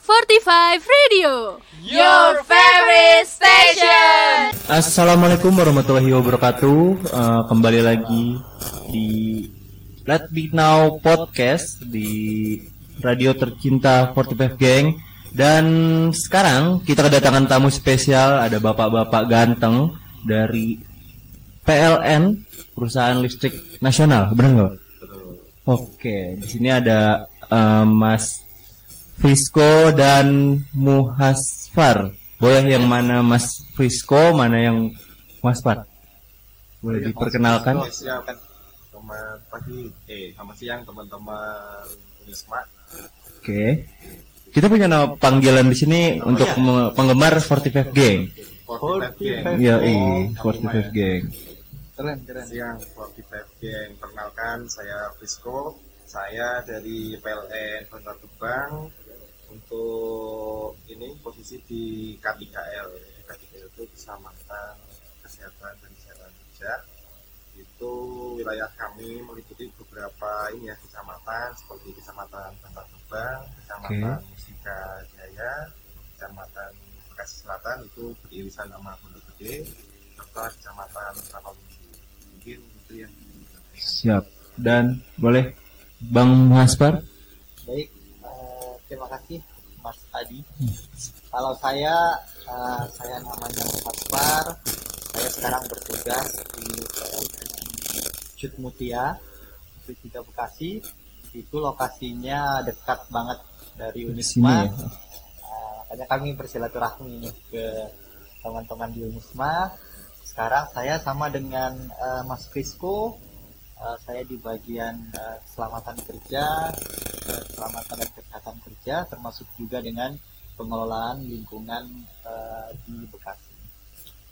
45 Radio, your favorite station. Assalamualaikum warahmatullahi wabarakatuh. Uh, kembali lagi di Let Me Now podcast di radio tercinta 45 Gang. Dan sekarang kita kedatangan tamu spesial ada bapak-bapak ganteng dari PLN perusahaan listrik nasional, benar nggak? Oke, di sini ada uh, Mas Frisco dan Muhasfar. Boleh yang mana Mas Frisco, mana yang Muhasfar? Boleh diperkenalkan? Silakan. Selamat pagi, eh selamat siang teman-teman Unisma. Oke. Kita punya nama panggilan di sini untuk me- penggemar 45 Gang. 45 Gang. Iya, Oh, iya, kamu 45 Gang. Keren, keren. Siang 45 Gang. Perkenalkan saya Frisco. Saya dari PLN Bantar Gebang. Untuk ini posisi di K3L. K3L itu Kecamatan Kesehatan dan Kesehatan Kerja. Itu wilayah kami meliputi beberapa ini ya kecamatan seperti Kecamatan Bantar Gebang, Kecamatan Mustika Jaya, Kecamatan Bekasi Selatan itu beririsan sama Pondok Gede, serta Kecamatan Rapalumbu. Mungkin itu yang Siap. Dan boleh Bang Muhasfar? Baik, eh, terima kasih Mas Adi. Kalau saya, eh, saya namanya Muhammad Saya sekarang bertugas di Cut Mutia, Tiga Bekasi. Itu lokasinya dekat banget dari Di Unisma. ya. Makanya kami bersilaturahmi ke teman-teman di Unisma. Sekarang saya sama dengan eh, Mas Frisco. Eh, saya di bagian eh, keselamatan kerja, eh, keselamatan dan kesehatan kerja, termasuk juga dengan pengelolaan lingkungan eh, di Bekasi.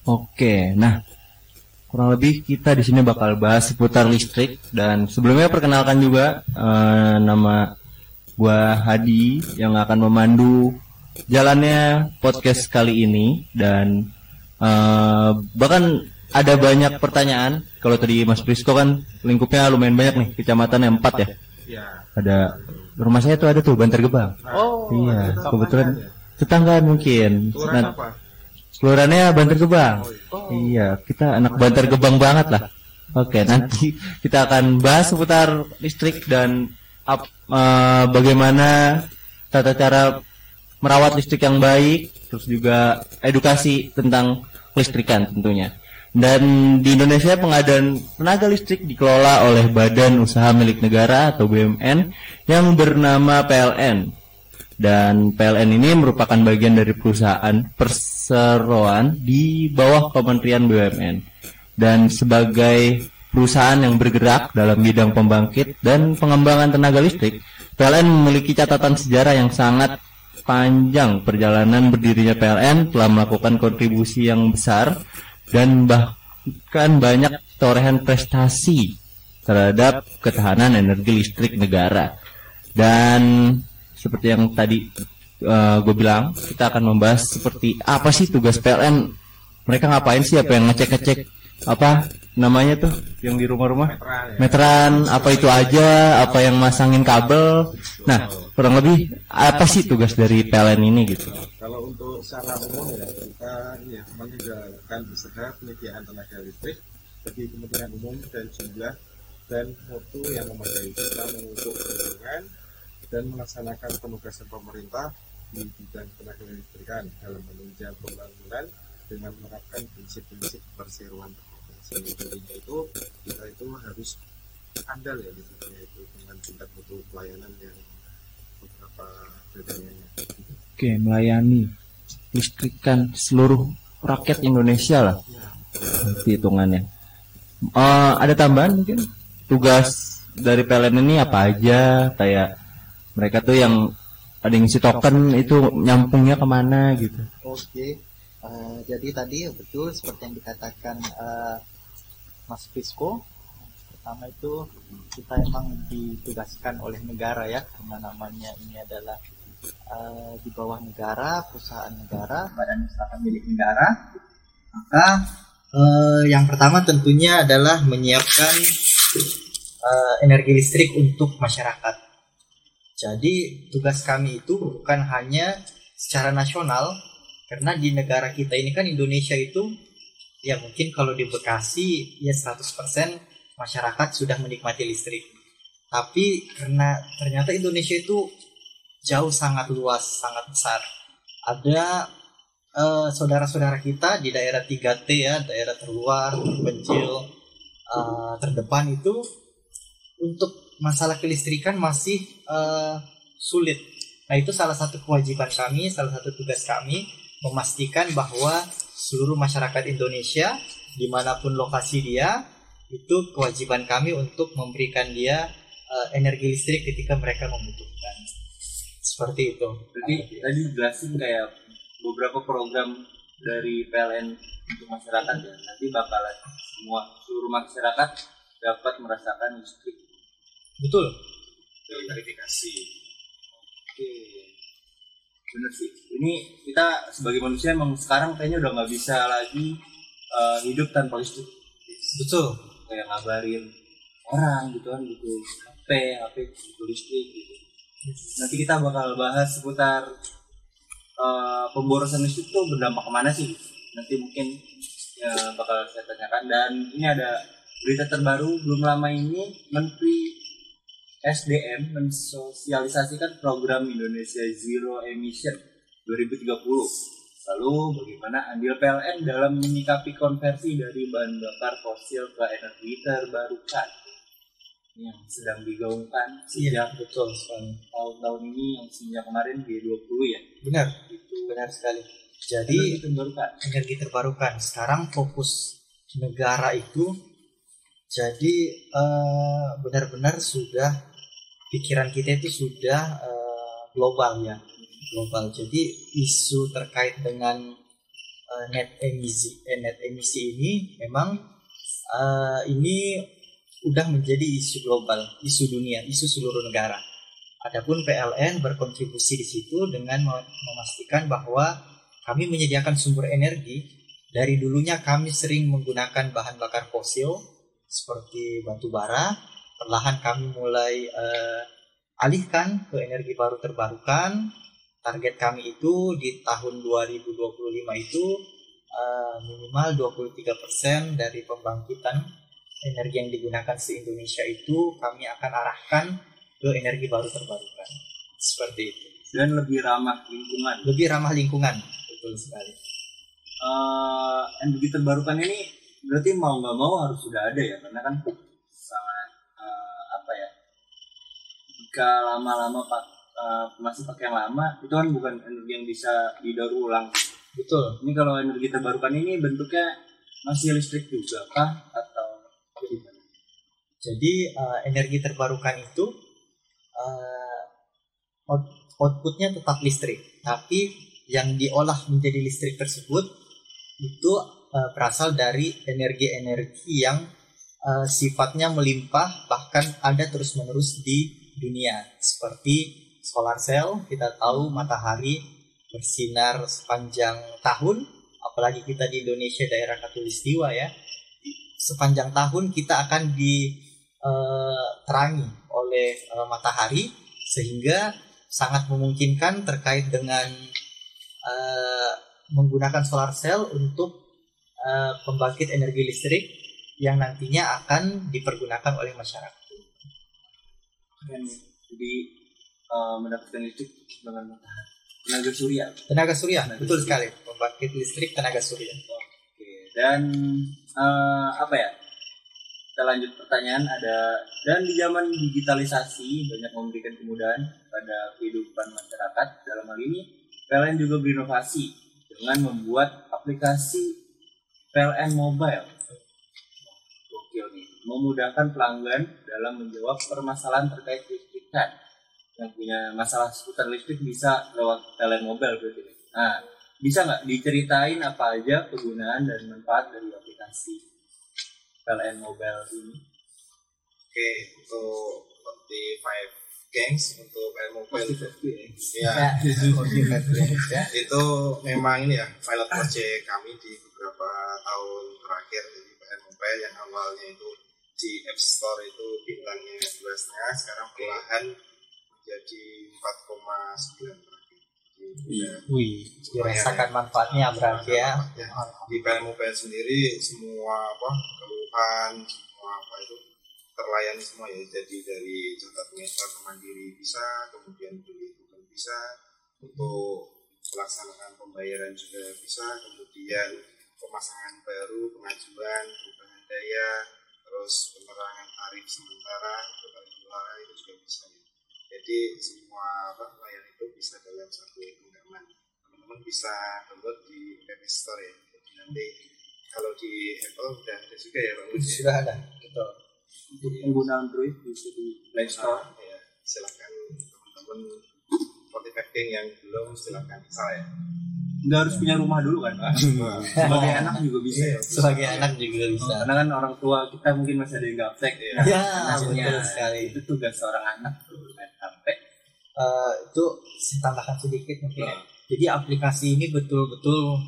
Oke, nah kurang lebih kita di sini bakal bahas seputar listrik dan sebelumnya perkenalkan juga eh, nama gua Hadi yang akan memandu jalannya podcast kali ini dan eh, bahkan ada banyak pertanyaan kalau tadi Mas Prisco kan lingkupnya lumayan banyak nih kecamatan empat ya ya ada rumah saya tuh ada tuh Bantar Gebang Oh, iya kebetulan ya? tetanggaan mungkin Kelurahan Nah, apa? Kelurahannya Bantar Gebang. Oh, Iya, kita anak Bantar Gebang banget lah. Oke, nanti kita akan bahas seputar listrik dan ap- eh, bagaimana tata cara merawat listrik yang baik, terus juga edukasi tentang listrikan tentunya. Dan di Indonesia pengadaan tenaga listrik dikelola oleh Badan Usaha Milik Negara atau BUMN yang bernama PLN dan PLN ini merupakan bagian dari perusahaan perseroan di bawah Kementerian BUMN dan sebagai perusahaan yang bergerak dalam bidang pembangkit dan pengembangan tenaga listrik PLN memiliki catatan sejarah yang sangat panjang perjalanan berdirinya PLN telah melakukan kontribusi yang besar dan bahkan banyak torehan prestasi terhadap ketahanan energi listrik negara. Dan seperti yang tadi gue bilang kita akan membahas seperti apa sih tugas PLN mereka ngapain sih? Apa yang ngecek-ngecek? Apa namanya tuh yang di rumah-rumah? Meteran apa itu aja apa yang masangin kabel. Nah kurang lebih apa sih tugas dari PLN ini gitu? Kalau untuk secara umum ya kita ya menjalankan usaha penyediaan tenaga listrik bagi kepentingan umum dan jumlah dan mutu yang memadai. Serta mengukur perlindungan dan melaksanakan penugasan pemerintah di bidang tenaga listrikan dalam menunjang pembangunan dengan menerapkan prinsip-prinsip perseroan sehingga itu kita itu harus andal ya listriknya itu dengan tingkat mutu pelayanan yang beberapa bedanya. Oke melayani listrikan seluruh rakyat Indonesia lah. Berarti hitungannya. Eh, ada tambahan mungkin? Tugas dari PLN ini apa aja? Kayak mereka tuh yang ada yang ngisi token itu nyampungnya ke mana gitu? Oke, eh, jadi tadi betul seperti yang dikatakan eh, Mas Frisco. Pertama itu kita emang ditugaskan oleh negara ya, karena namanya ini adalah eh, di bawah negara, perusahaan negara, badan usaha milik negara. Maka eh, yang pertama tentunya adalah menyiapkan eh, energi listrik untuk masyarakat. Jadi tugas kami itu bukan hanya secara nasional, karena di negara kita ini kan Indonesia itu ya mungkin kalau di Bekasi ya 100% masyarakat sudah menikmati listrik. Tapi karena ternyata Indonesia itu jauh sangat luas, sangat besar. Ada eh, saudara-saudara kita di daerah 3T ya, daerah terluar, terpencil, eh, terdepan itu untuk masalah kelistrikan masih eh, sulit. Nah itu salah satu kewajiban kami, salah satu tugas kami memastikan bahwa seluruh masyarakat Indonesia di mana pun lokasi dia itu kewajiban kami untuk memberikan dia eh, energi listrik ketika mereka membutuhkan seperti itu. Berarti tadi jelasin kayak beberapa program dari PLN untuk masyarakat ya. Nanti bakalan semua seluruh masyarakat dapat merasakan listrik. Betul. verifikasi Oke. Bener sih. Ini kita sebagai manusia emang sekarang kayaknya udah nggak bisa lagi eh, hidup tanpa listrik. Betul. Kayak ngabarin orang gitu kan gitu. HP, HP listrik gitu. Nanti kita bakal bahas seputar eh, pemborosan listrik tuh berdampak ke mana sih? Nanti mungkin ya, bakal saya tanyakan dan ini ada berita terbaru belum lama ini Menteri SDM mensosialisasikan program Indonesia Zero Emission 2030. Lalu bagaimana andil PLN dalam menyikapi konversi dari bahan bakar fosil ke energi terbarukan yang sedang digaungkan Iya, sejak betul sekali. tahun-tahun ini yang sejak kemarin G20 ya. Benar, Itu benar sekali. energi Jadi terbarukan. energi terbarukan sekarang fokus negara itu jadi eh, benar-benar sudah pikiran kita itu sudah eh, global ya global. Jadi isu terkait dengan eh, net emisi eh, net emisi ini memang eh, ini udah menjadi isu global isu dunia isu seluruh negara. Adapun PLN berkontribusi di situ dengan mem- memastikan bahwa kami menyediakan sumber energi. Dari dulunya kami sering menggunakan bahan bakar fosil seperti batu bara perlahan kami mulai eh, alihkan ke energi baru terbarukan. Target kami itu di tahun 2025 itu eh, minimal 23% dari pembangkitan energi yang digunakan se Indonesia itu kami akan arahkan ke energi baru terbarukan. Seperti itu. Dan lebih ramah lingkungan. lebih ramah lingkungan. Betul sekali. Eh energi terbarukan ini berarti mau nggak mau harus sudah ada ya? Karena kan sangat eh, apa ya jika lama-lama pak eh, masih pakai yang lama itu kan bukan energi yang bisa didaur ulang. Betul. Ini kalau energi terbarukan ini bentuknya masih listrik juga kah? Atau gimana? Jadi eh, energi terbarukan itu eh, out- outputnya tetap listrik, tapi yang diolah menjadi listrik tersebut itu eh, berasal dari energi-energi yang eh, sifatnya melimpah bahkan ada terus-menerus di dunia. Seperti solar cell kita tahu matahari bersinar sepanjang tahun apalagi kita di Indonesia daerah katulistiwa ya. Sepanjang tahun kita akan diterangi oleh eh, matahari sehingga sangat memungkinkan terkait dengan eh, menggunakan solar cell untuk eh, pembangkit energi listrik yang nantinya akan dipergunakan oleh masyarakat. Keren ya. jadi eh, mendapatkan listrik dengan matahari tenaga surya Tenaga surya, Tenaga betul surya. sekali. Pembangkit listrik tenaga surya. Oke, dan eh, apa ya? Kita lanjut pertanyaan ada dan di zaman digitalisasi banyak memberikan kemudahan pada kehidupan masyarakat. Dalam hal ini PLN juga berinovasi dengan membuat aplikasi PLN Mobile. Gokil nih, memudahkan pelanggan dalam menjawab permasalahan terkait listrikan. Yang punya masalah seputar listrik bisa lewat PLN Mobile berarti. Nah, bisa nggak diceritain apa aja kegunaan dan manfaat dari aplikasi PLN Mobile ini? oke untuk seperti gangs untuk L mobile Ya, ya ya. itu memang ini ya pilot project kami di beberapa tahun terakhir jadi PN Mobile yang awalnya itu di App Store itu bintangnya dua setengah sekarang perlahan jadi 4,9 terakhir. Iya. udah Wih, dirasakan manfaatnya berarti ya. Ya, di Mobile sendiri semua apa keluhan semua apa itu terlayani semua ya jadi dari catat meter mandiri bisa kemudian beli token bisa untuk pelaksanaan pembayaran juga bisa kemudian pemasangan baru pengajuan perubahan daya terus penerangan tarif sementara untuk tarif itu juga bisa ya. jadi semua apa layanan itu bisa dalam satu genggaman teman-teman bisa download di App Store ya. Jadi nanti kalau di Apple udah ada juga ya Bang? Sudah ada. Betul. Untuk pengguna Android bisa di Play Store. Nah, ya, silakan teman-teman Spotify yang belum silakan install ya. Nggak harus punya rumah dulu kan, Pak? Sebagai anak juga bisa ya. Sebagai anak juga bisa. Karena kan orang tua kita mungkin masih ada yang gaptek ya. Ya, betul sekali. Itu tugas seorang anak tuh main HP. Eh, itu saya tambahkan sedikit mungkin ya. Jadi aplikasi ini betul-betul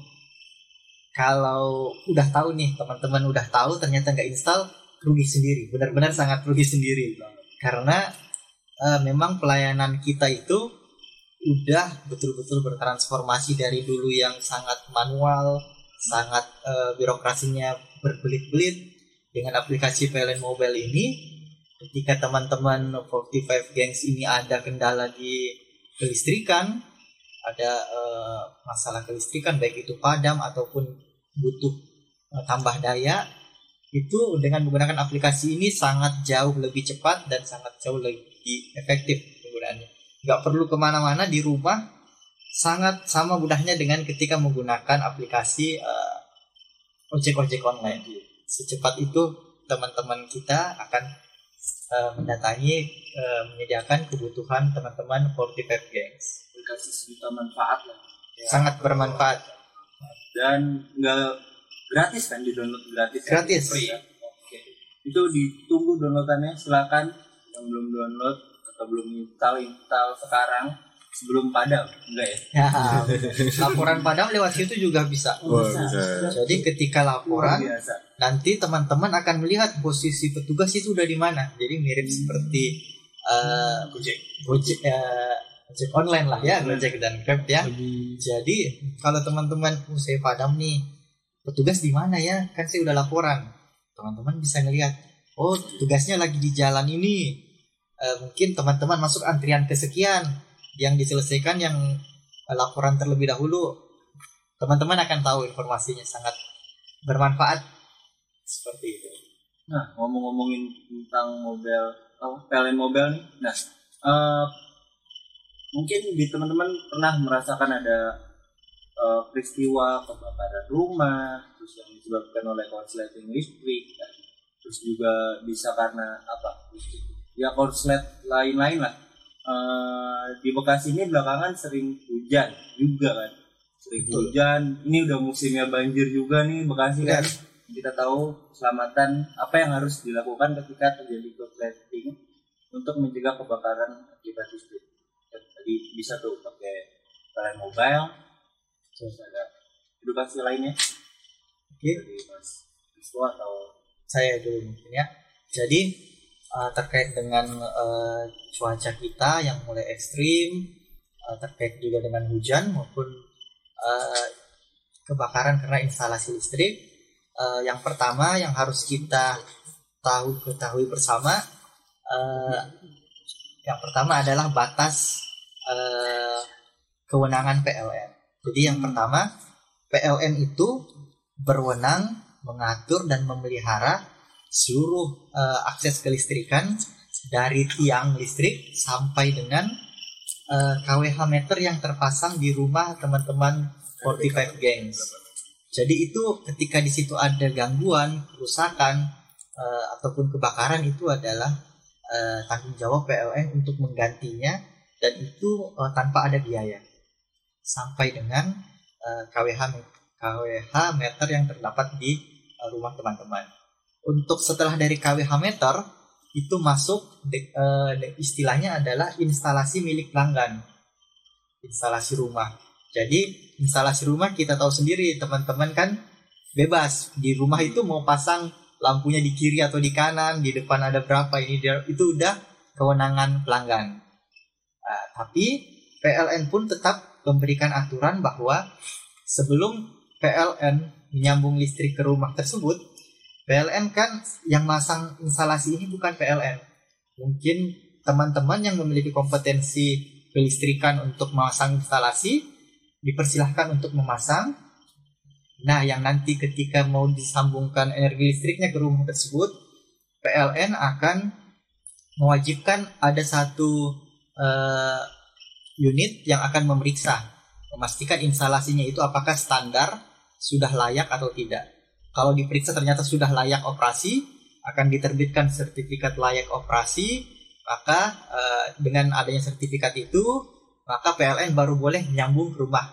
kalau udah tahu nih teman-teman udah tahu ternyata nggak install rugi sendiri benar-benar sangat rugi sendiri. Karena eh, memang pelayanan kita itu udah betul-betul bertransformasi dari dulu yang sangat manual sangat eh, birokrasinya berbelit-belit. Dengan aplikasi PLN Mobile ini ketika teman-teman 45 Gangs ini ada kendala di kelistrikan, ada eh, masalah kelistrikan baik itu padam ataupun butuh eh, tambah daya, itu dengan menggunakan aplikasi ini sangat jauh lebih cepat dan sangat jauh lebih efektif penggunaannya. Nggak perlu ke mana-mana di rumah, sangat sama mudahnya dengan ketika menggunakan aplikasi eh, ojek-ojek online. Secepat itu teman-teman kita akan eh, mendatangi eh, menyediakan kebutuhan teman-teman 45 Gangs. Dikasih sejuta manfaat lah. Ya. Sangat bermanfaat. Dan nggak gratis kan di download gratis. ya? Gratis. Free ya. Oke. Itu ditunggu downloadannya silakan yang belum download atau belum install install sekarang sebelum padam enggak ya? Ya, laporan padam lewat situ juga bisa. Jadi ketika laporan biasa. nanti teman-teman akan melihat posisi petugas itu udah di mana. Jadi mirip seperti eh, Gojek, Gojek, eh, Gojek online lah ya, Gojek dan Grab ya. Jadi kalau teman-teman "Oh, saya padam nih, petugas di mana ya? Kan saya udah laporan. Teman-teman bisa ngelihat, oh tugasnya lagi di jalan ini. Eh, mungkin teman-teman masuk antrian kesekian yang diselesaikan yang laporan terlebih dahulu. Teman-teman akan tahu informasinya sangat bermanfaat seperti itu. Nah, ngomong-ngomongin tentang mobil, oh, PLN mobile nih. Nah, eh, mungkin di teman-teman pernah merasakan ada eh, peristiwa kebakaran rumah, terus yang disebabkan oleh korsleting listrik, kan. terus juga bisa karena apa? Ya korslet lain-lain lah. Eh, di Bekasi ini belakangan sering hujan juga kan, sering Betul. hujan. Ini udah musimnya banjir juga nih Bekasi kan kita tahu keselamatan apa yang harus dilakukan ketika terjadi korsleting untuk mencegah kebakaran akibat listrik. Tadi bisa tuh pakai PLN mobile, terus ada edukasi lainnya Oke. dari Mas Rizko atau saya dulu mungkin ya. Jadi uh, terkait dengan uh, cuaca kita yang mulai ekstrim, uh, terkait juga dengan hujan maupun uh, kebakaran karena instalasi listrik. Uh, yang pertama yang harus kita tahu ketahui bersama, uh, yang pertama adalah batas uh, kewenangan PLN. Jadi yang pertama PLN itu berwenang mengatur dan memelihara seluruh eh, akses kelistrikan dari tiang listrik sampai dengan eh, KWH meter yang terpasang di rumah teman-teman 45 Gangs. Jadi itu ketika di situ ada gangguan, kerusakan eh, ataupun kebakaran itu adalah eh, tanggung jawab PLN untuk menggantinya dan itu eh, tanpa ada biaya sampai dengan eh, KWH me- KWH meter yang terdapat di eh, rumah teman-teman. Untuk setelah dari KWH meter itu masuk de- eh, de- istilahnya adalah instalasi milik pelanggan, instalasi rumah. Jadi instalasi rumah kita tahu sendiri teman-teman kan bebas di rumah itu mau pasang lampunya di kiri atau di kanan, di depan ada berapa ini dia- itu udah kewenangan pelanggan. Tapi PLN pun tetap memberikan aturan bahwa sebelum PLN menyambung listrik ke rumah tersebut, PLN kan yang masang instalasi ini bukan PLN. Mungkin teman-teman yang memiliki kompetensi kelistrikan untuk memasang instalasi dipersilahkan untuk memasang. Nah, yang nanti ketika mau disambungkan energi listriknya ke rumah tersebut, PLN akan mewajibkan ada satu uh, unit yang akan memeriksa, memastikan instalasinya itu apakah standar sudah layak atau tidak. Kalau diperiksa ternyata sudah layak operasi, akan diterbitkan sertifikat layak operasi, maka uh, dengan adanya sertifikat itu, maka PLN baru boleh menyambung ke rumah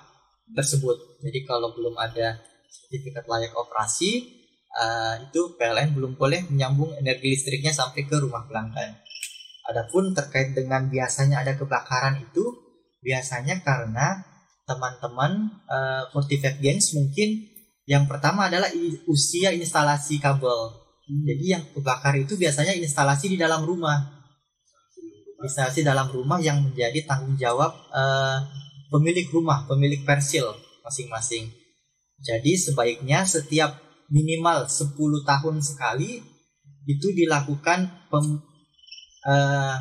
tersebut. Jadi kalau belum ada sertifikat layak operasi, uh, itu PLN belum boleh menyambung energi listriknya sampai ke rumah pelanggan. Adapun terkait dengan biasanya ada kebakaran itu biasanya karena teman-teman uh, 45 Gangs mungkin yang pertama adalah usia instalasi kabel. Hmm. Jadi yang kebakar itu biasanya instalasi di dalam rumah. Instalasi dalam rumah yang menjadi tanggung jawab uh, pemilik rumah, pemilik persil masing-masing. Jadi sebaiknya setiap minimal 10 tahun sekali itu dilakukan pem, uh,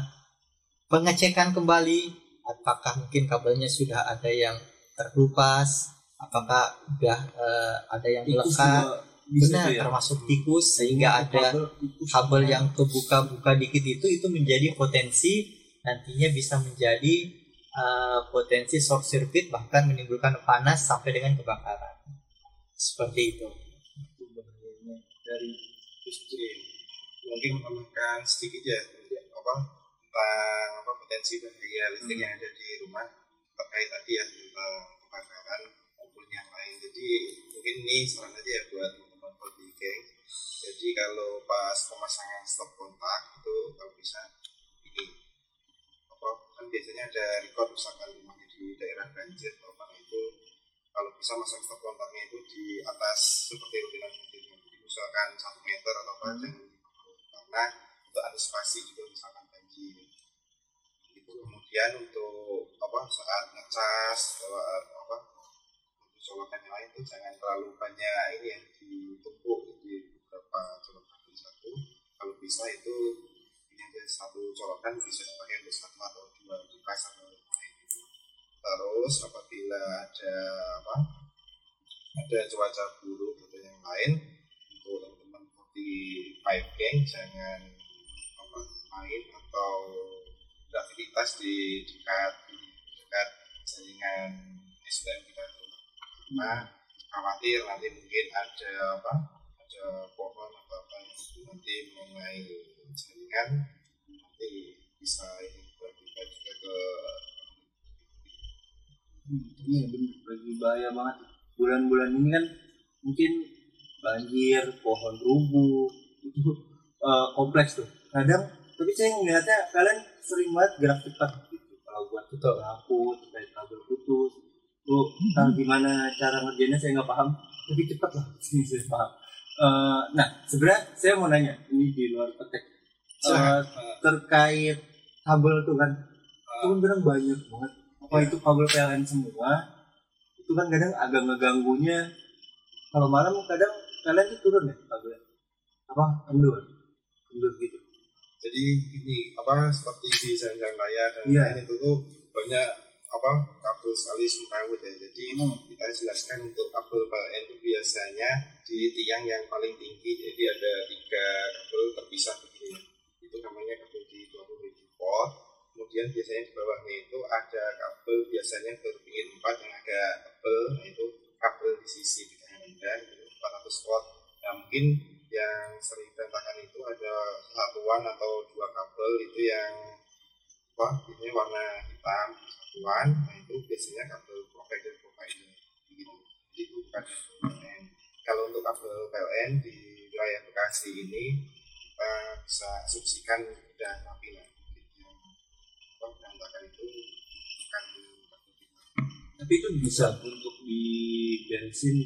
pengecekan kembali apakah mungkin kabelnya sudah ada yang terkelupas apakah sudah uh, ada yang lekat benar ya? termasuk tikus sehingga ada kabel yang kebuka-buka dikit itu itu menjadi potensi nantinya bisa menjadi uh, potensi short circuit bahkan menimbulkan panas sampai dengan kebakaran. Seperti itu. Dari istri mungkin menambahkan sedikit ya apa tentang apa potensi bahaya listrik hmm. yang ada di rumah terkait tadi ya tentang kebakaran maupun yang lain. Jadi mungkin ini saran aja ya buat teman-teman body. Jadi kalau pas pemasangan stop kontak itu kalau bisa ini apa kan biasanya ada record misalkan rumahnya di daerah banjir apa itu kalau bisa masang stop kontaknya itu di atas seperti rutinan banjirnya. Jadi misalkan satu meter atau apa hmm. karena untuk antisipasi juga misalkan itu kemudian untuk apa saat ngecas saat apa untuk colokan yang lain itu jangan terlalu banyak ini yang ditumpuk di beberapa colokan di satu. Kalau bisa itu ini aja satu colokan bisa dipakai untuk satu atau dua kipas atau lain itu. Terus apabila ada apa ada cuaca buruk atau yang lain untuk teman-teman di pipe gang jangan main atau beraktivitas di dekat dekat jaringan SDM kita itu. Nah, khawatir nanti mungkin ada apa? Ada pohon atau apa yang nanti mengenai jaringan nanti bisa ini kita juga ke hmm, iya benar lagi bahaya banget bulan-bulan ini kan mungkin banjir pohon rubuh itu uh, kompleks tuh kadang tapi saya ngeliatnya kalian sering banget gerak cepat gitu. Kalau buat tutup lampu terkait kabel putus. Lu tahu gimana cara ngerjainnya? Saya nggak paham. Lebih cepat lah. Sih saya paham. Uh, nah sebenarnya saya mau nanya. Ini di luar petek uh, terkait kabel tuh kan. Itu kan kadang banyak banget. Apa itu kabel PLN semua? Itu kan kadang agak ngeganggunya. Kalau malam kadang kalian tuh turun ya kabel apa? Kendur kendur gitu jadi ini apa seperti di jalan raya dan yeah. lain itu tuh banyak apa kabel sekali semrawut ya. Jadi hmm. kita jelaskan untuk kabel PLN itu biasanya di tiang yang paling tinggi. Jadi ada tiga kabel terpisah begini itu namanya kabel di 20 volt kemudian biasanya di bawahnya itu ada kabel biasanya berpingin empat yang agak tebel nah itu kabel di sisi rendah itu 400 volt nah mungkin yang sering berantakan itu ada satuan atau dua kabel itu yang apa ini warna hitam nah itu biasanya kabel provider provider gitu. Jadi bukan PLN kalau untuk kabel PLN di wilayah Bekasi ini kita bisa asumsikan dan yang apa berantakan itu bukan tapi itu bisa untuk di bensin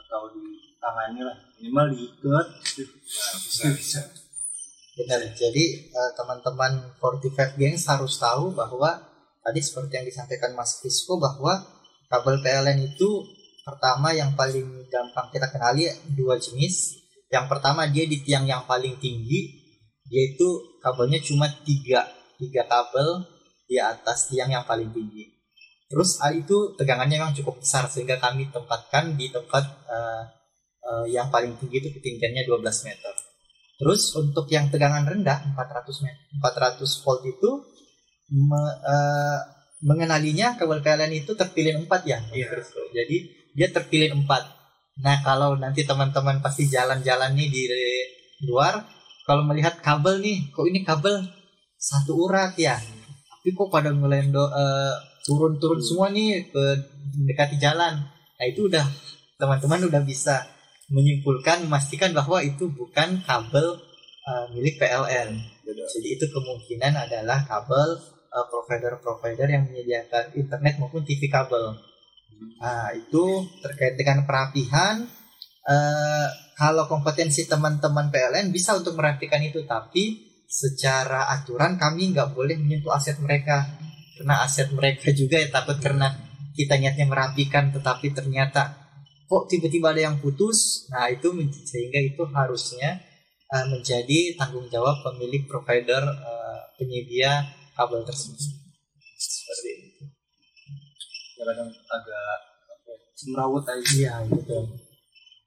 atau di tangannya lah. Minimal diikat. Nah, bisa bisa. Benar. Jadi uh, teman-teman 45 gengs harus tahu bahwa tadi seperti yang disampaikan Mas Fisco bahwa kabel PLN itu pertama yang paling gampang kita kenali dua jenis. Yang pertama dia di tiang yang paling tinggi, yaitu kabelnya cuma tiga tiga kabel di atas tiang yang paling tinggi. Terus hal itu tegangannya memang cukup besar sehingga kami tempatkan di tempat uh, uh, yang paling tinggi itu ketinggiannya 12 meter. Terus untuk yang tegangan rendah 400 meter, 400 volt itu me, uh, mengenalinya kabel PLN itu terpilih empat ya. Iya. Jadi dia terpilih empat. Nah kalau nanti teman-teman pasti jalan-jalan nih di luar, kalau melihat kabel nih, kok ini kabel satu urat ya, tapi kok pada ngelendo uh, turun-turun semua nih ke mendekati jalan. Nah itu udah teman-teman udah bisa menyimpulkan memastikan bahwa itu bukan kabel uh, milik PLN. Jadi itu kemungkinan adalah kabel uh, provider-provider yang menyediakan internet maupun TV kabel. Nah, itu terkait dengan perapihan. Uh, kalau kompetensi teman-teman PLN bisa untuk merapikan itu, tapi secara aturan kami nggak boleh menyentuh aset mereka karena aset mereka juga ya takut karena kita niatnya merapikan tetapi ternyata kok tiba-tiba ada yang putus nah itu sehingga itu harusnya uh, menjadi tanggung jawab pemilik provider uh, penyedia kabel tersebut. Seperti itu. Kadang agak ya, semrawut aja. Iya betul.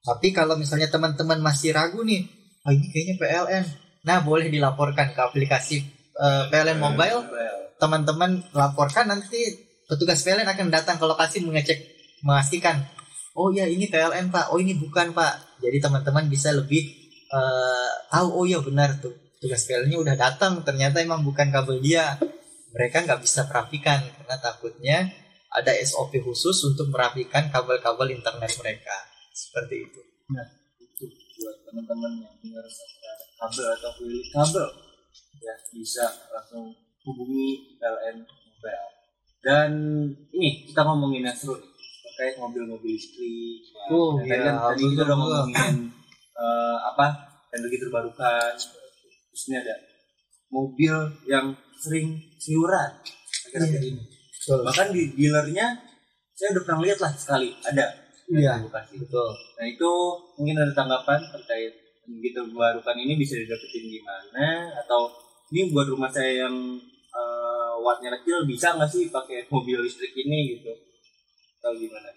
Tapi kalau misalnya teman-teman masih ragu nih ah ini kayaknya PLN. Nah boleh dilaporkan ke aplikasi uh, PLN mobile. Teman-teman laporkan nanti petugas PLN akan datang ke lokasi mengecek memastikan oh ya ini PLN pak. Oh ini bukan pak. Jadi teman-teman bisa lebih eh, tahu oh ya benar tuh. Petugas PLN-nya udah datang ternyata emang bukan kabel dia. Mereka nggak bisa perapikan karena takutnya ada SOP khusus untuk merapikan kabel-kabel internet mereka. Seperti itu. Itu buat teman-teman yang dengar kabel atau pemilik kabel ya bisa langsung hubungi PLN Mobile. Dan ini kita ngomongin yang seru nih terkait mobil-mobil listrik. Oh, Ya, tadi kan tadi kita udah ngomongin eh, apa energi terbarukan terus ini ada mobil yang sering siuran akhir-akhir Iya. ini betul bahkan di dealernya saya udah pernah lihat lah sekali ada Iya. Bekasi. betul Nah itu mungkin ada tanggapan terkait energi terbarukan ini bisa didapetin di mana atau ini buat rumah saya yang eh, wattnya kecil bisa nggak sih pakai mobil listrik ini gitu atau gimana?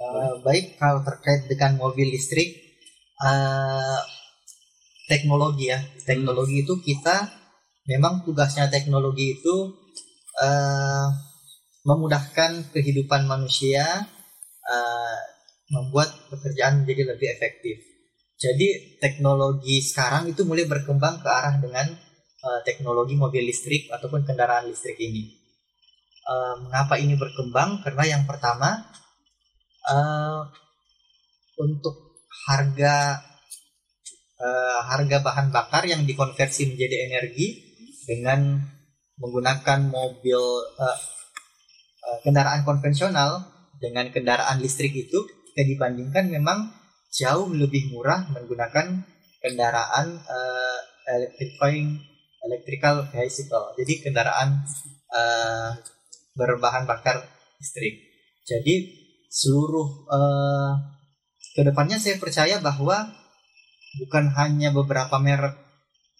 Eh, baik kalau terkait dengan mobil listrik eh, teknologi ya. Teknologi itu kita memang tugasnya teknologi itu eh, memudahkan kehidupan manusia eh, membuat pekerjaan menjadi lebih efektif. Jadi teknologi sekarang itu mulai berkembang ke arah dengan eh, teknologi mobil listrik ataupun kendaraan listrik ini. Eh, mengapa ini berkembang? Karena yang pertama eh, untuk harga eh, harga bahan bakar yang dikonversi menjadi energi dengan menggunakan mobil eh, kendaraan konvensional dengan kendaraan listrik itu jika dibandingkan memang jauh lebih murah menggunakan kendaraan eh, electrifying electrical vehicle jadi kendaraan eh, berbahan bakar listrik. Jadi seluruh eh, ke depannya saya percaya bahwa bukan hanya beberapa merek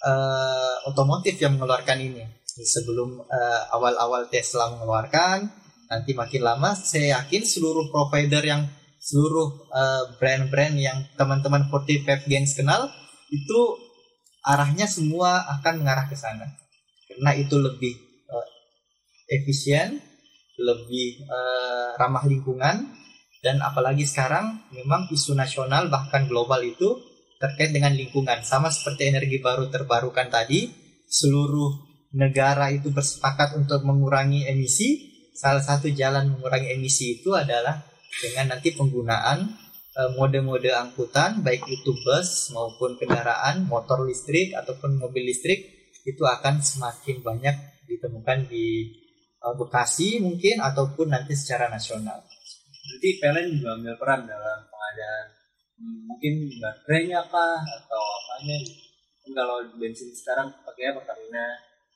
eh, otomotif yang mengeluarkan ini. Sebelum eh, awal-awal Tesla mengeluarkan nanti makin lama saya yakin seluruh provider yang seluruh eh, brand-brand yang teman-teman 45 Gangs kenal itu arahnya semua akan mengarah ke sana. Karena itu lebih eh, efisien lebih eh, ramah lingkungan dan apalagi sekarang memang isu nasional bahkan global itu terkait dengan lingkungan. Sama seperti energi baru terbarukan tadi seluruh negara itu bersepakat untuk mengurangi emisi. Salah satu jalan mengurangi emisi itu adalah dengan nanti penggunaan eh, mode-mode angkutan baik itu bus maupun kendaraan motor listrik ataupun mobil listrik itu akan semakin banyak ditemukan di eh, Bekasi mungkin ataupun nanti secara nasional Berarti PLN juga ambil peran dalam pengadaan hmm, mungkin baterainya apa atau apanya. Kan kalau bensin sekarang pakainya Pertamina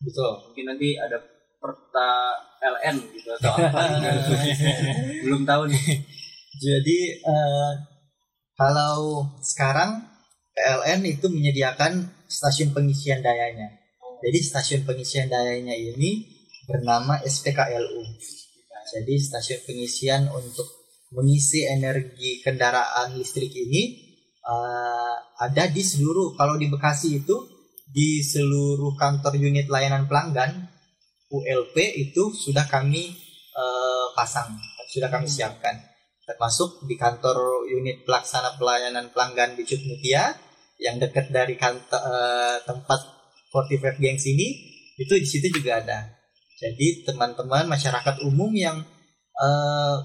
betul mungkin nanti ada perta LN gitu atau apa gitu. belum tahu nih Jadi eh, kalau sekarang PLN itu menyediakan stasiun pengisian dayanya. Jadi stasiun pengisian dayanya ini bernama SPKLU. Jadi stasiun pengisian untuk mengisi energi kendaraan listrik ini eh, ada di seluruh kalau di Bekasi itu di seluruh kantor unit layanan pelanggan ULP itu sudah kami eh, pasang, sudah kami siapkan termasuk di kantor unit pelaksana pelayanan pelanggan di Cut Mutia yang dekat dari kantor eh, tempat 45 Gangs ini itu di situ juga ada. Jadi teman-teman masyarakat umum yang eh,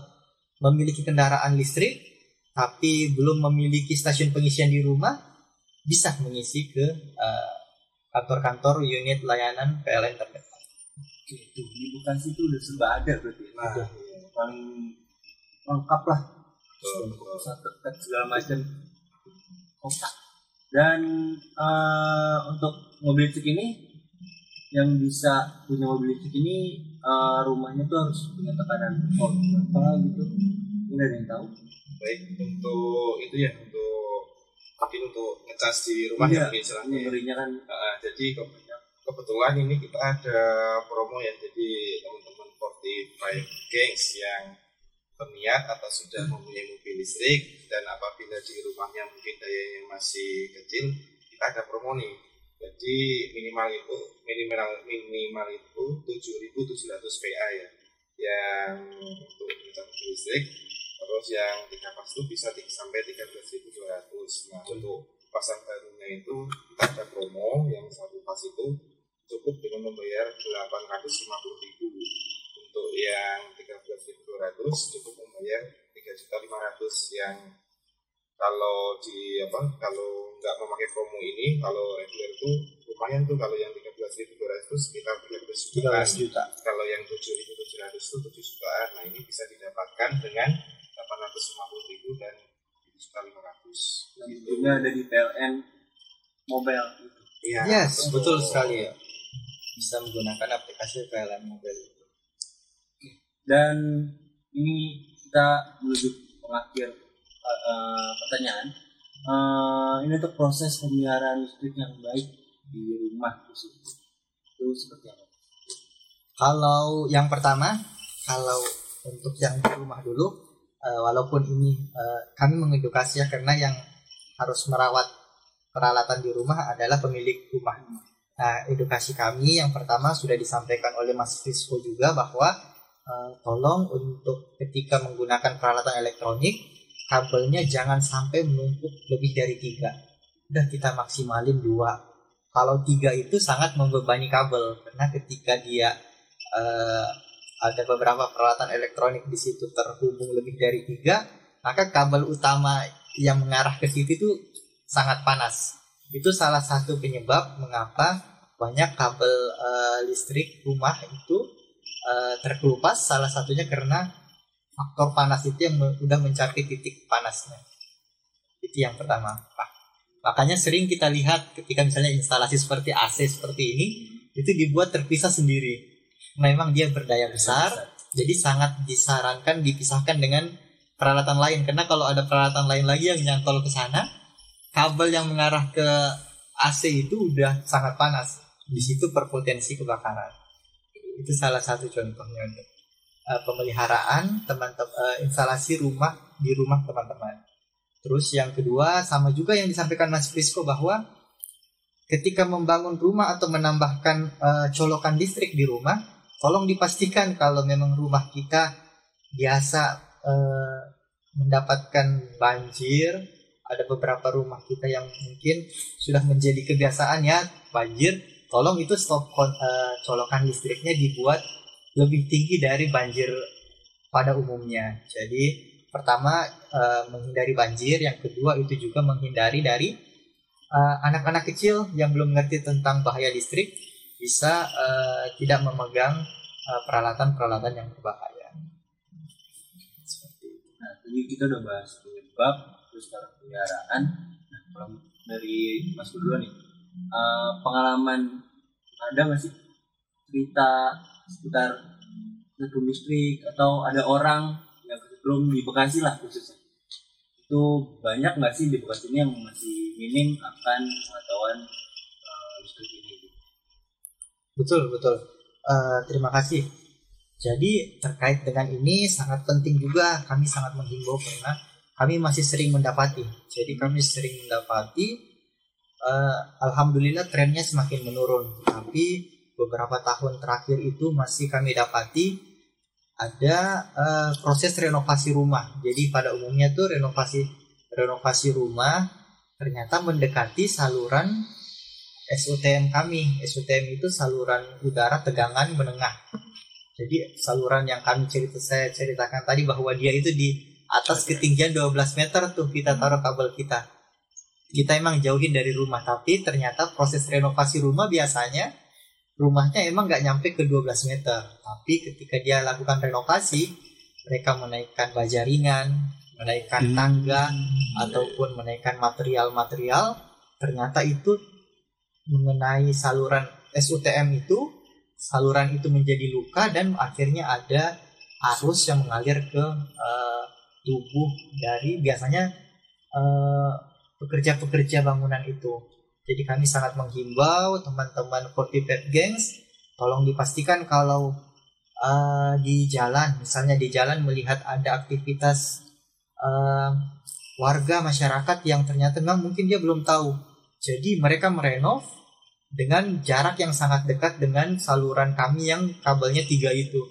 memiliki kendaraan listrik tapi belum memiliki stasiun pengisian di rumah bisa mengisi ke eh, kantor-kantor unit layanan PLN terdekat. Oke, tuh, di Bekasi itu udah serba ada berarti. Ya. Nah, paling lengkap lah. Pusat dekat segala macam. Kota dan eh, untuk mobil listrik ini yang bisa punya mobil listrik ini eh, rumahnya tuh harus punya tekanan volt berapa gitu. Ini ada yang tahu? Baik untuk itu ya untuk mungkin untuk ngecas di rumah Iya, ya mungkin istilahnya. ya. kan. Nah, jadi ke- kebetulan ini kita ada promo ya jadi teman-teman 45 Gangs yang berniat atau sudah mempunyai mobil listrik dan apabila di rumahnya mungkin dayanya masih kecil kita ada promo nih jadi minimal itu minimal minimal itu 7.700 PA ya. Yang untuk mobil listrik terus yang 3 pas itu bisa di- sampai 13.200 nah untuk pasang barunya itu kita ada promo yang satu pas itu cukup dengan membayar 850.000 untuk yang 13.200 cukup membayar 3.500 yang kalau di apa kalau nggak memakai promo ini kalau reguler itu lumayan tuh kalau yang 13.200 itu sekitar 13 jutaan 13 juta. kalau yang 7.700 itu 7 jutaan nah ini bisa didapatkan dengan 850.000 dan 7.500 gitu. tentunya ada di PLN mobile gitu. Iya, Yes, betul sekali ya. Bisa menggunakan aplikasi PLN Mobile itu. dan ini kita menuju pengakhir eh, pertanyaan. Eh, ini untuk proses pemeliharaan listrik yang baik di rumah itu seperti apa? Kalau yang pertama, kalau untuk yang di rumah dulu, eh, walaupun ini eh, kami mengedukasi ya karena yang harus merawat peralatan di rumah adalah pemilik rumah. Nah, edukasi kami yang pertama sudah disampaikan oleh Mas Fisco juga bahwa eh, tolong untuk ketika menggunakan peralatan elektronik, kabelnya jangan sampai menumpuk lebih dari tiga. Udah kita maksimalin dua. Kalau tiga itu sangat membebani kabel karena ketika dia eh, ada beberapa peralatan elektronik di situ terhubung lebih dari tiga, maka kabel utama yang mengarah ke situ itu sangat panas. Itu salah satu penyebab mengapa banyak kabel eh, listrik rumah itu eh, terkelupas. Salah satunya karena faktor panas itu yang udah mencapai titik panasnya. Itu yang pertama. Pak. Makanya sering kita lihat ketika misalnya instalasi seperti AC seperti ini itu dibuat terpisah sendiri. Memang dia berdaya besar, jadi sangat disarankan dipisahkan dengan peralatan lain karena kalau ada peralatan lain lagi yang nyantol ke sana, kabel yang mengarah ke AC itu udah sangat panas. Di situ berpotensi kebakaran. Itu salah satu contohnya untuk eh, pemeliharaan teman-teman instalasi rumah di rumah teman-teman. Terus yang kedua sama juga yang disampaikan Mas Frisco bahwa ketika membangun rumah atau menambahkan eh, colokan listrik di rumah, tolong dipastikan kalau memang rumah kita biasa eh, mendapatkan banjir, ada beberapa rumah kita yang mungkin sudah menjadi kebiasaan ya banjir, tolong itu stop eh, colokan listriknya dibuat lebih tinggi dari banjir pada umumnya. Jadi pertama eh, menghindari banjir, yang kedua itu juga menghindari dari eh, anak-anak kecil yang belum mengerti tentang bahaya listrik bisa eh, tidak memegang eh, peralatan-peralatan yang berbahaya. Seperti itu. Nah, tadi kita udah bahas penyebab, terus cara pemeliharaan. Nah, kalau dari Mas dulu nih, eh, pengalaman ada nggak sih cerita seputar setrum listrik atau ada orang yang kesetrum di Bekasi lah khususnya itu banyak nggak sih di Bekasi ini yang masih minim akan pengetahuan uh, listrik ini Betul, betul. Eh, terima kasih. Jadi terkait dengan ini sangat penting juga kami sangat menghimbau karena kami masih sering mendapati. Jadi kami sering mendapati eh, alhamdulillah trennya semakin menurun. Tapi beberapa tahun terakhir itu masih kami dapati ada eh, proses renovasi rumah. Jadi pada umumnya tuh renovasi renovasi rumah ternyata mendekati saluran SUTM kami. SUTM itu saluran udara tegangan menengah. Jadi saluran yang kami cerita saya ceritakan tadi bahwa dia itu di atas ketinggian 12 meter tuh kita taruh kabel kita. Kita emang jauhin dari rumah tapi ternyata proses renovasi rumah biasanya rumahnya emang nggak nyampe ke 12 meter. Tapi ketika dia lakukan renovasi mereka menaikkan baja ringan, menaikkan tangga ataupun menaikkan material-material ternyata itu mengenai saluran SUTM itu saluran itu menjadi luka dan akhirnya ada arus yang mengalir ke eh, tubuh dari biasanya eh, pekerja-pekerja bangunan itu. Jadi kami sangat menghimbau teman-teman 45 Gangs tolong dipastikan kalau eh, di jalan misalnya di jalan melihat ada aktivitas eh, warga masyarakat yang ternyata memang mungkin dia belum tahu. Jadi mereka merenov dengan jarak yang sangat dekat dengan saluran kami yang kabelnya tiga itu.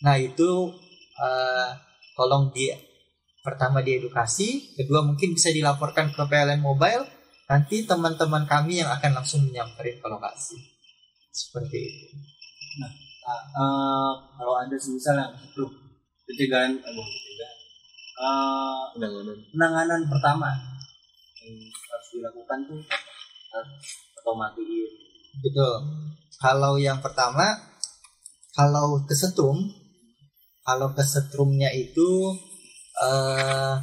Nah itu eh, tolong di pertama diedukasi, kedua mungkin bisa dilaporkan ke PLN Mobile, nanti teman-teman kami yang akan langsung menyamperin ke lokasi. Seperti itu. Nah, uh, kalau ada semisal yang itu pencegahan, aduh, pencegahan, uh, penanganan pertama yang harus dilakukan tuh harus atau matiin. Betul. Kalau yang pertama, kalau kesetrum, kalau kesetrumnya itu eh,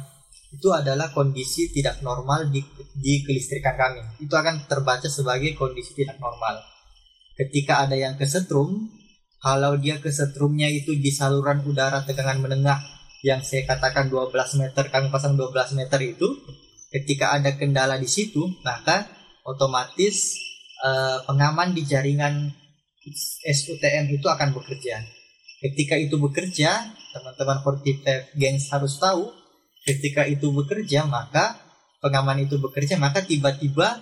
itu adalah kondisi tidak normal di, di kelistrikan kami. Itu akan terbaca sebagai kondisi tidak normal. Ketika ada yang kesetrum, kalau dia kesetrumnya itu di saluran udara tegangan menengah yang saya katakan 12 meter, kami pasang 12 meter itu, ketika ada kendala di situ, maka otomatis eh, pengaman di jaringan SUTM itu akan bekerja. Ketika itu bekerja, teman-teman Fortified Gangs harus tahu, ketika itu bekerja, maka pengaman itu bekerja, maka tiba-tiba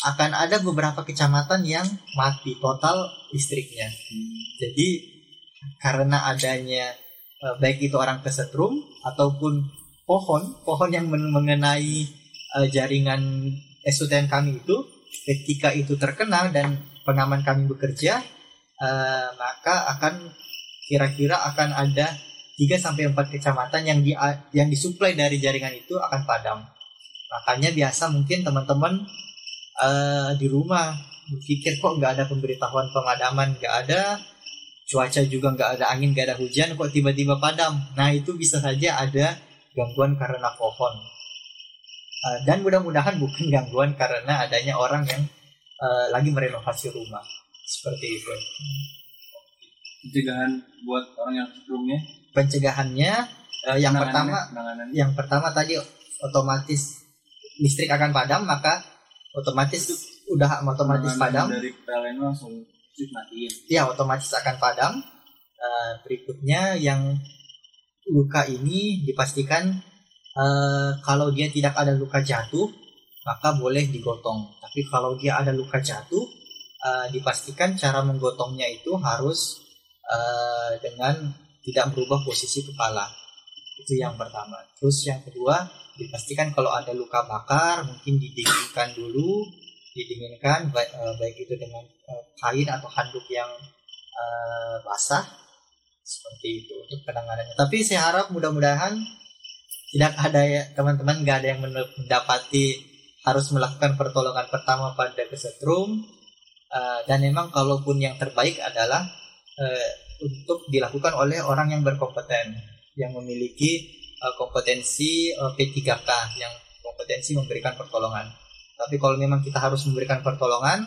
akan ada beberapa kecamatan yang mati total listriknya. Jadi karena adanya eh, baik itu orang kesetrum ataupun pohon, pohon yang men- mengenai eh, jaringan SUTM kami itu ketika itu terkena dan pengaman kami bekerja eh, maka akan kira-kira akan ada 3 sampai 4 kecamatan yang di yang disuplai dari jaringan itu akan padam. Makanya biasa mungkin teman-teman eh, di rumah berpikir kok nggak ada pemberitahuan pemadaman, nggak ada cuaca juga nggak ada angin, nggak ada hujan, kok tiba-tiba padam. Nah itu bisa saja ada gangguan karena pohon. Eh, dan mudah-mudahan bukan gangguan karena adanya orang yang eh, lagi merenovasi rumah seperti itu. Pencegahan buat orang yang sebelumnya. Pencegahannya eh, yang pertama yang pertama tadi otomatis listrik akan padam maka otomatis udah otomatis padam dari PLN langsung matiin. ya otomatis akan padam Eh, berikutnya yang luka ini dipastikan eh, kalau dia tidak ada luka jatuh maka boleh digotong tapi kalau dia ada luka jatuh eh, dipastikan cara menggotongnya itu harus eh, dengan tidak merubah posisi kepala. Itu yang pertama. Terus yang kedua dipastikan kalau ada luka bakar mungkin didinginkan dulu didinginkan baik, eh, baik itu dengan eh, kain atau handuk yang eh, basah seperti itu untuk penanganannya. Tapi saya harap mudah-mudahan tidak ada ya teman-teman nggak ada yang men- mendapati harus melakukan pertolongan pertama pada kesetrum Eh, dan memang kalaupun yang terbaik adalah eh, untuk dilakukan oleh orang yang berkompeten yang memiliki eh, kompetensi eh, P3K yang kompetensi memberikan pertolongan. Tapi kalau memang kita harus memberikan pertolongan,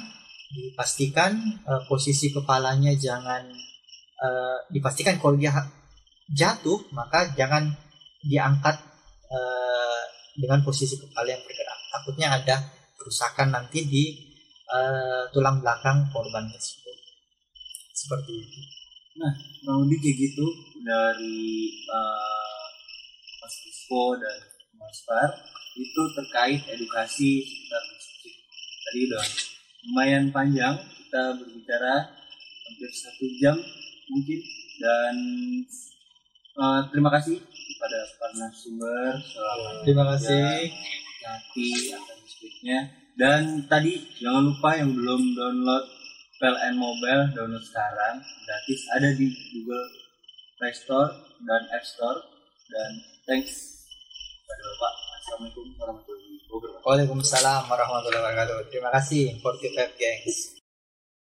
dipastikan eh, posisi kepalanya jangan eh, dipastikan kalau dia jatuh maka jangan diangkat eh, dengan posisi kepala yang bergerak. Takutnya ada kerusakan nanti di eh, tulang belakang korban tersebut. Seperti itu. kurang lebih kayak gitu dari uh, Mas Rizko dan Mas Far itu terkait edukasi seputar listrik. Tadi udah lumayan panjang kita berbicara hampir satu jam mungkin dan uh, terima kasih kepada para narasumber selamat Terima kasih. hati akan listriknya dan tadi jangan lupa yang belum download PLN Mobile download sekarang gratis ada di Google Play Store dan App Store dan thanks pada Bapak Assalamualaikum warahmatullahi wabarakatuh Waalaikumsalam warahmatullahi wabarakatuh. Terima kasih 45 Gangs.